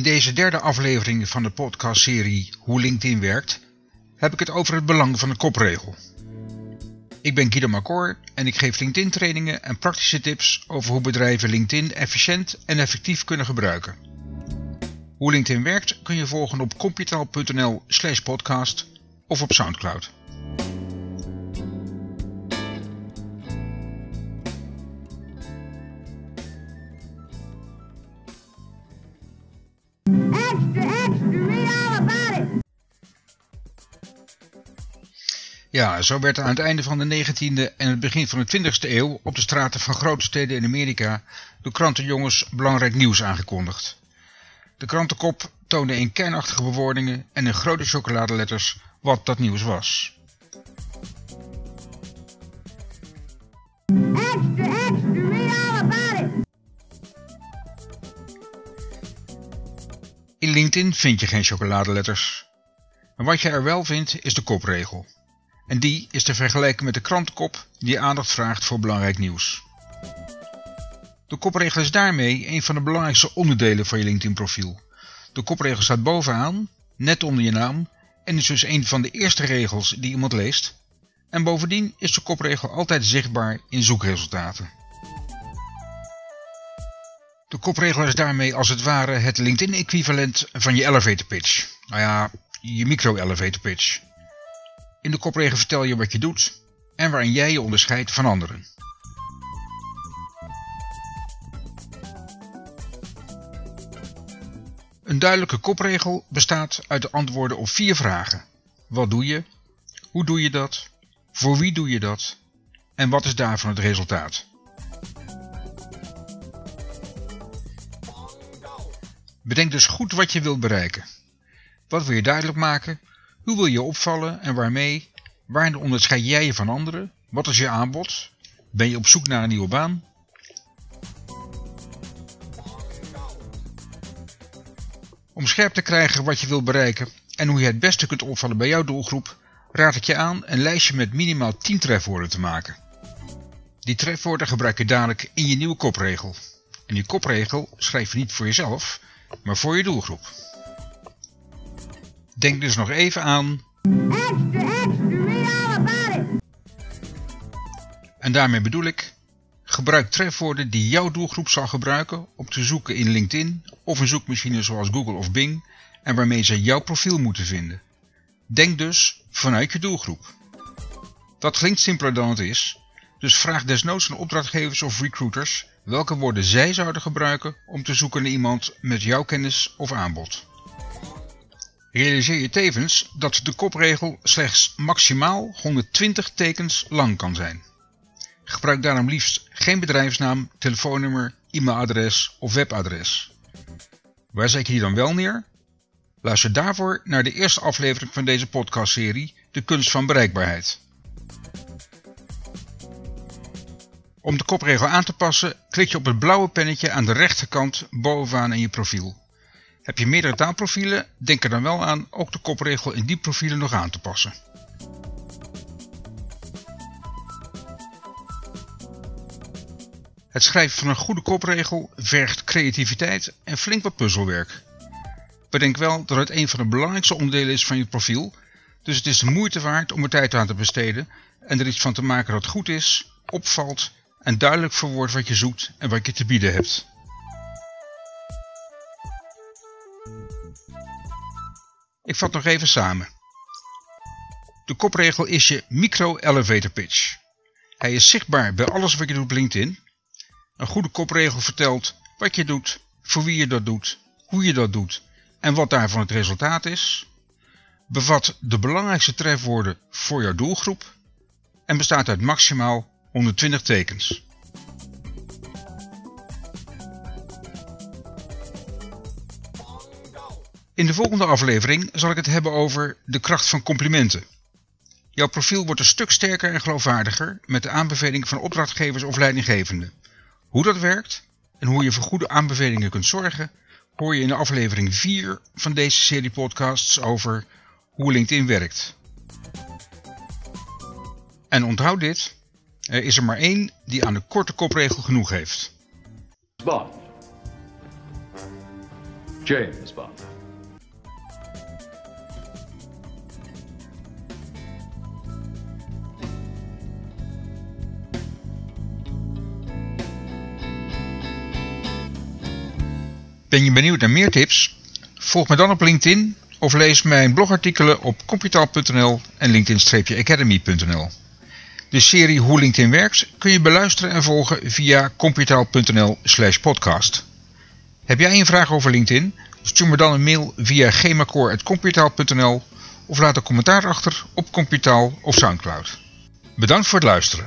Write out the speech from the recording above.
In deze derde aflevering van de podcastserie Hoe LinkedIn werkt, heb ik het over het belang van de kopregel. Ik ben Guido Macor en ik geef LinkedIn trainingen en praktische tips over hoe bedrijven LinkedIn efficiënt en effectief kunnen gebruiken. Hoe LinkedIn werkt kun je volgen op computaal.nl slash podcast of op Soundcloud. Ja, zo werd aan het einde van de 19e en het begin van de 20e eeuw op de straten van grote steden in Amerika door krantenjongens belangrijk nieuws aangekondigd. De krantenkop toonde in kernachtige bewoordingen en in grote chocoladeletters wat dat nieuws was. Extra, extra, read all about it. In LinkedIn vind je geen chocoladeletters. Maar wat je er wel vindt is de kopregel. En die is te vergelijken met de krantenkop die aandacht vraagt voor belangrijk nieuws. De kopregel is daarmee een van de belangrijkste onderdelen van je LinkedIn profiel. De kopregel staat bovenaan, net onder je naam, en is dus een van de eerste regels die iemand leest. En bovendien is de kopregel altijd zichtbaar in zoekresultaten. De kopregel is daarmee als het ware het LinkedIn-equivalent van je elevator pitch. Nou ja, je micro-elevator pitch. In de kopregel vertel je wat je doet en waarin jij je onderscheidt van anderen. Een duidelijke kopregel bestaat uit de antwoorden op vier vragen. Wat doe je? Hoe doe je dat? Voor wie doe je dat? En wat is daarvan het resultaat? Bedenk dus goed wat je wilt bereiken. Wat wil je duidelijk maken? Hoe wil je opvallen en waarmee? Waarin onderscheid jij je van anderen? Wat is je aanbod? Ben je op zoek naar een nieuwe baan? Om scherp te krijgen wat je wilt bereiken en hoe je het beste kunt opvallen bij jouw doelgroep, raad ik je aan een lijstje met minimaal 10 trefwoorden te maken. Die trefwoorden gebruik je dadelijk in je nieuwe kopregel. En die kopregel schrijf je niet voor jezelf, maar voor je doelgroep. Denk dus nog even aan, Extra, extra, en daarmee bedoel ik, gebruik trefwoorden die jouw doelgroep zal gebruiken om te zoeken in LinkedIn of een zoekmachine zoals Google of Bing en waarmee ze jouw profiel moeten vinden. Denk dus vanuit je doelgroep. Dat klinkt simpeler dan het is, dus vraag desnoods aan opdrachtgevers of recruiters welke woorden zij zouden gebruiken om te zoeken naar iemand met jouw kennis of aanbod. Realiseer je tevens dat de kopregel slechts maximaal 120 tekens lang kan zijn. Gebruik daarom liefst geen bedrijfsnaam, telefoonnummer, e-mailadres of webadres. Waar zet je die dan wel neer? Luister daarvoor naar de eerste aflevering van deze podcastserie De kunst van bereikbaarheid. Om de kopregel aan te passen, klik je op het blauwe pennetje aan de rechterkant bovenaan in je profiel. Heb je meerdere taalprofielen, denk er dan wel aan ook de kopregel in die profielen nog aan te passen. Het schrijven van een goede kopregel vergt creativiteit en flink wat puzzelwerk. Bedenk wel dat het een van de belangrijkste onderdelen is van je profiel, dus het is de moeite waard om er tijd aan te besteden en er iets van te maken dat goed is, opvalt en duidelijk verwoordt wat je zoekt en wat je te bieden hebt. Ik vat nog even samen. De kopregel is je micro-elevator pitch. Hij is zichtbaar bij alles wat je doet op LinkedIn. Een goede kopregel vertelt wat je doet, voor wie je dat doet, hoe je dat doet en wat daarvan het resultaat is. Bevat de belangrijkste trefwoorden voor jouw doelgroep en bestaat uit maximaal 120 tekens. In de volgende aflevering zal ik het hebben over de kracht van complimenten. Jouw profiel wordt een stuk sterker en geloofwaardiger met de aanbeveling van opdrachtgevers of leidinggevenden. Hoe dat werkt en hoe je voor goede aanbevelingen kunt zorgen, hoor je in de aflevering 4 van deze serie podcasts over hoe LinkedIn werkt. En onthoud dit, er is er maar één die aan de korte kopregel genoeg heeft. Bond. James Bond. Ben je benieuwd naar meer tips? Volg me dan op LinkedIn of lees mijn blogartikelen op computaal.nl en linkedin-academy.nl. De serie Hoe LinkedIn werkt kun je beluisteren en volgen via computaal.nl slash podcast. Heb jij een vraag over LinkedIn? Stuur me dan een mail via gmacore.computaal.nl of laat een commentaar achter op Computaal of Soundcloud. Bedankt voor het luisteren.